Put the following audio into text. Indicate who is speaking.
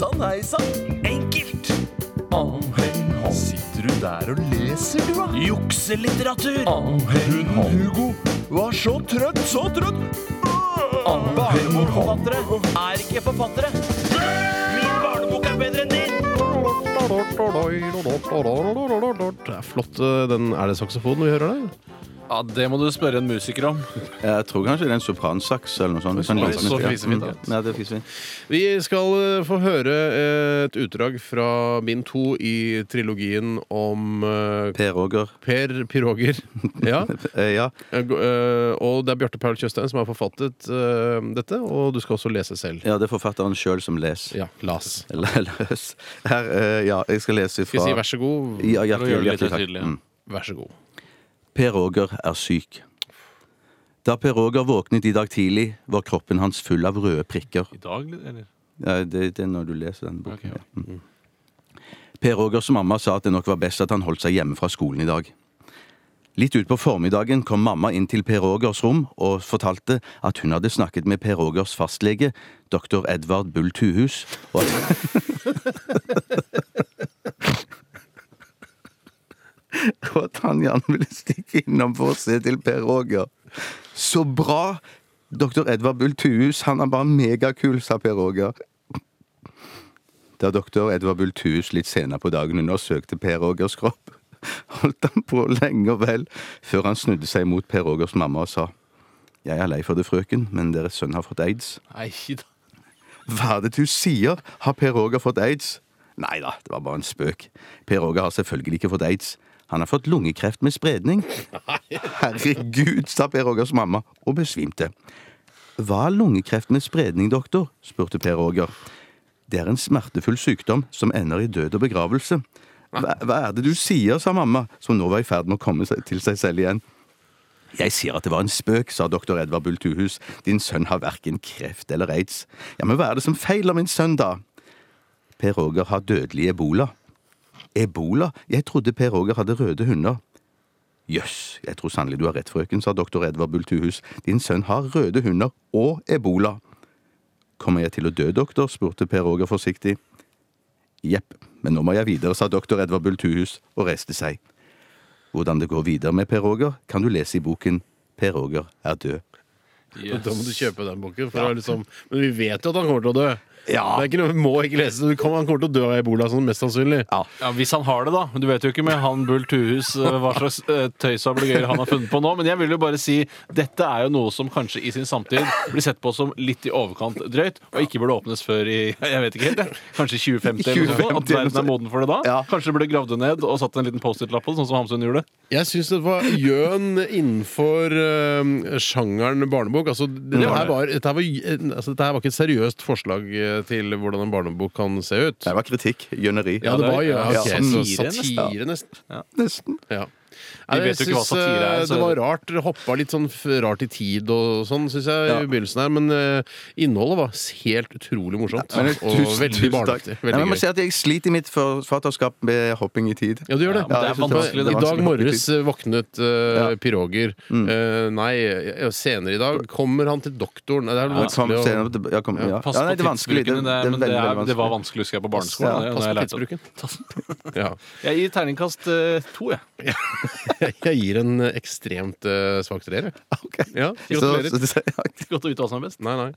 Speaker 1: sann, hei sann. Enkelt. Sitter du der og leser, du, da? Jukselitteratur. Hunden Hugo var så trøtt, så trøtt. Barnebokforfattere er ikke forfattere. Min barnebok er bedre enn din.
Speaker 2: Det er flott. eh, Den, er det saksofonen vi hører der?
Speaker 3: Ja, Det må du spørre en musiker om.
Speaker 4: Jeg tror kanskje det er en sopransaks eller noe sånt. Sånn liten-
Speaker 2: så fisefint.
Speaker 4: Mm. Det er fisefint.
Speaker 2: Vi skal eh, få høre eh, et utdrag fra bind to i trilogien om eh,
Speaker 4: Per Roger.
Speaker 2: Per Piroger. Ja.
Speaker 4: Eh, ja.
Speaker 2: Eh, go- eh, Og det er Bjarte Paul Tjøstheim som har forfattet eh, dette, og du skal også lese selv.
Speaker 4: ja, det er forfatteren sjøl som leser.
Speaker 2: Ja, las.
Speaker 4: Eller løs. Her, eh, ja, jeg skal lese
Speaker 2: Skal
Speaker 4: fra
Speaker 2: jeg si vær så god?
Speaker 4: Ja,
Speaker 3: For å
Speaker 4: hjertelig,
Speaker 3: gjøre det litt
Speaker 4: hjertelig takk.
Speaker 3: tydelig, ja.
Speaker 4: Mm.
Speaker 2: Vær så god.
Speaker 4: Per Roger er syk. Da Per Roger våknet i dag tidlig, var kroppen hans full av røde prikker.
Speaker 3: I dag, eller?
Speaker 4: Ja, det, det er når du leser den boken.
Speaker 3: Okay,
Speaker 4: Ja. Mm. Per Rogers mamma sa at det nok var best at han holdt seg hjemme fra skolen i dag. Litt utpå formiddagen kom mamma inn til Per Rogers rom og fortalte at hun hadde snakket med Per Rogers fastlege, doktor Edvard Bull Tuhus, og at Og at han gjerne ville stikke innom for å se til Per Roger. Så bra! Doktor Edvard Bull Tuhus, han er bare megakul, sa Per Roger. Da doktor Edvard Bull Tuhus litt senere på dagen undersøkte Per Rogers kropp, holdt han på lenge og vel før han snudde seg mot Per Rogers mamma og sa Jeg er lei for det, frøken, men deres sønn har fått aids.
Speaker 3: Nei da.
Speaker 4: Hva er det du sier? Har Per Roger fått aids? Nei da, det var bare en spøk. Per Roger har selvfølgelig ikke fått aids. Han har fått lungekreft med spredning. Herregud, sa Per Ågers mamma og besvimte. Hva er lungekreft med spredning, doktor? spurte Per Åger. Det er en smertefull sykdom som ender i død og begravelse. Hva, hva er det du sier, sa mamma, som nå var i ferd med å komme seg- til seg selv igjen. Jeg sier at det var en spøk, sa doktor Edvard Bull Tuhus. Din sønn har verken kreft eller aids. Ja, men hva er det som feiler min sønn, da? Per Åger har dødelig ebola. Ebola? Jeg trodde Per Roger hadde røde hunder. Jøss, jeg tror sannelig du har rett, frøken, sa doktor Edvard Bultuhus. Din sønn har røde hunder og ebola. Kommer jeg til å dø, doktor? spurte Per Roger forsiktig. Jepp, men nå må jeg videre, sa doktor Edvard Bultuhus og reiste seg. Hvordan det går videre med Per Roger, kan du lese i boken Per Roger er død.
Speaker 3: Yes.
Speaker 2: Da må du kjøpe den boken. For ja. liksom, men vi vet jo at han kommer til å dø.
Speaker 4: Ja.
Speaker 2: Det er ikke noe, vi må ikke lese. Du kan- Han kommer til å dø av ebola, sånn mest sannsynlig.
Speaker 4: Ja.
Speaker 3: Ja, Hvis han har det, da. Du vet jo ikke med han Bull Tuhus eh, hva slags eh, tøys og ablegøyer han har funnet på nå. Men jeg vil jo bare si dette er jo noe som kanskje i sin samtid blir sett på som litt i overkant drøyt, og ikke burde åpnes før i jeg vet ikke helt, jeg. kanskje 2050 eller noe sånt. At verden er moden for det da.
Speaker 4: Ja.
Speaker 3: Kanskje det burde gravd det ned og satt en liten Post-It-lapp på det, sånn som Hamsun gjorde.
Speaker 2: Jeg syns det var gjøn innenfor eh, sjangeren barnebok. Altså, det,
Speaker 3: Det var
Speaker 2: her
Speaker 3: det.
Speaker 2: var, dette, her var, altså, dette her var ikke et seriøst forslag eh, til hvordan en barnebok kan se ut.
Speaker 4: Det var kritikk. Gjøneri.
Speaker 2: Ja, det var jo
Speaker 3: Ja,
Speaker 2: ok, så
Speaker 3: satire,
Speaker 2: nesten.
Speaker 4: Nesten.
Speaker 2: Ja.
Speaker 3: Vi vet jo
Speaker 2: jeg
Speaker 3: ikke hva satire er,
Speaker 2: eh,
Speaker 3: så-
Speaker 2: Det var rart. Hoppa litt sånn rart i tid og sånn, syns jeg,
Speaker 4: Ja.
Speaker 2: i begynnelsen her. Men uh, innholdet var helt utrolig morsomt.
Speaker 4: Men,
Speaker 2: og
Speaker 4: tusen,
Speaker 2: veldig barnaktig.
Speaker 4: Jeg må si at jeg sliter i mitt forfatterskap med hopping i tid.
Speaker 2: Ja, du gjør det.
Speaker 3: Ja, det er
Speaker 4: jeg det det
Speaker 2: I dag morges eh, våknet uh,
Speaker 4: Ja.
Speaker 2: Piroger. Uh, nei, eh, senere i dag kommer han til doktoren. Det er vanskelig å
Speaker 4: ja, kom, ja.
Speaker 3: Pass på
Speaker 4: det
Speaker 3: tidsbruken
Speaker 4: veldig, veldig
Speaker 3: var
Speaker 4: vanskelig.
Speaker 3: husker jeg, på barneskolen.
Speaker 4: Ja,
Speaker 2: Pass på
Speaker 3: jeg
Speaker 2: tidsbruken.
Speaker 3: Jeg gir terningkast eh, to, jeg.
Speaker 2: Jeg gir en eh, ekstremt uh, svak treer. jeg.
Speaker 4: Ok.
Speaker 2: Ja,
Speaker 4: Så,
Speaker 2: gratulerer.
Speaker 4: så, det- ja.
Speaker 3: Godt å vite hva som er best.
Speaker 2: Nei, nei.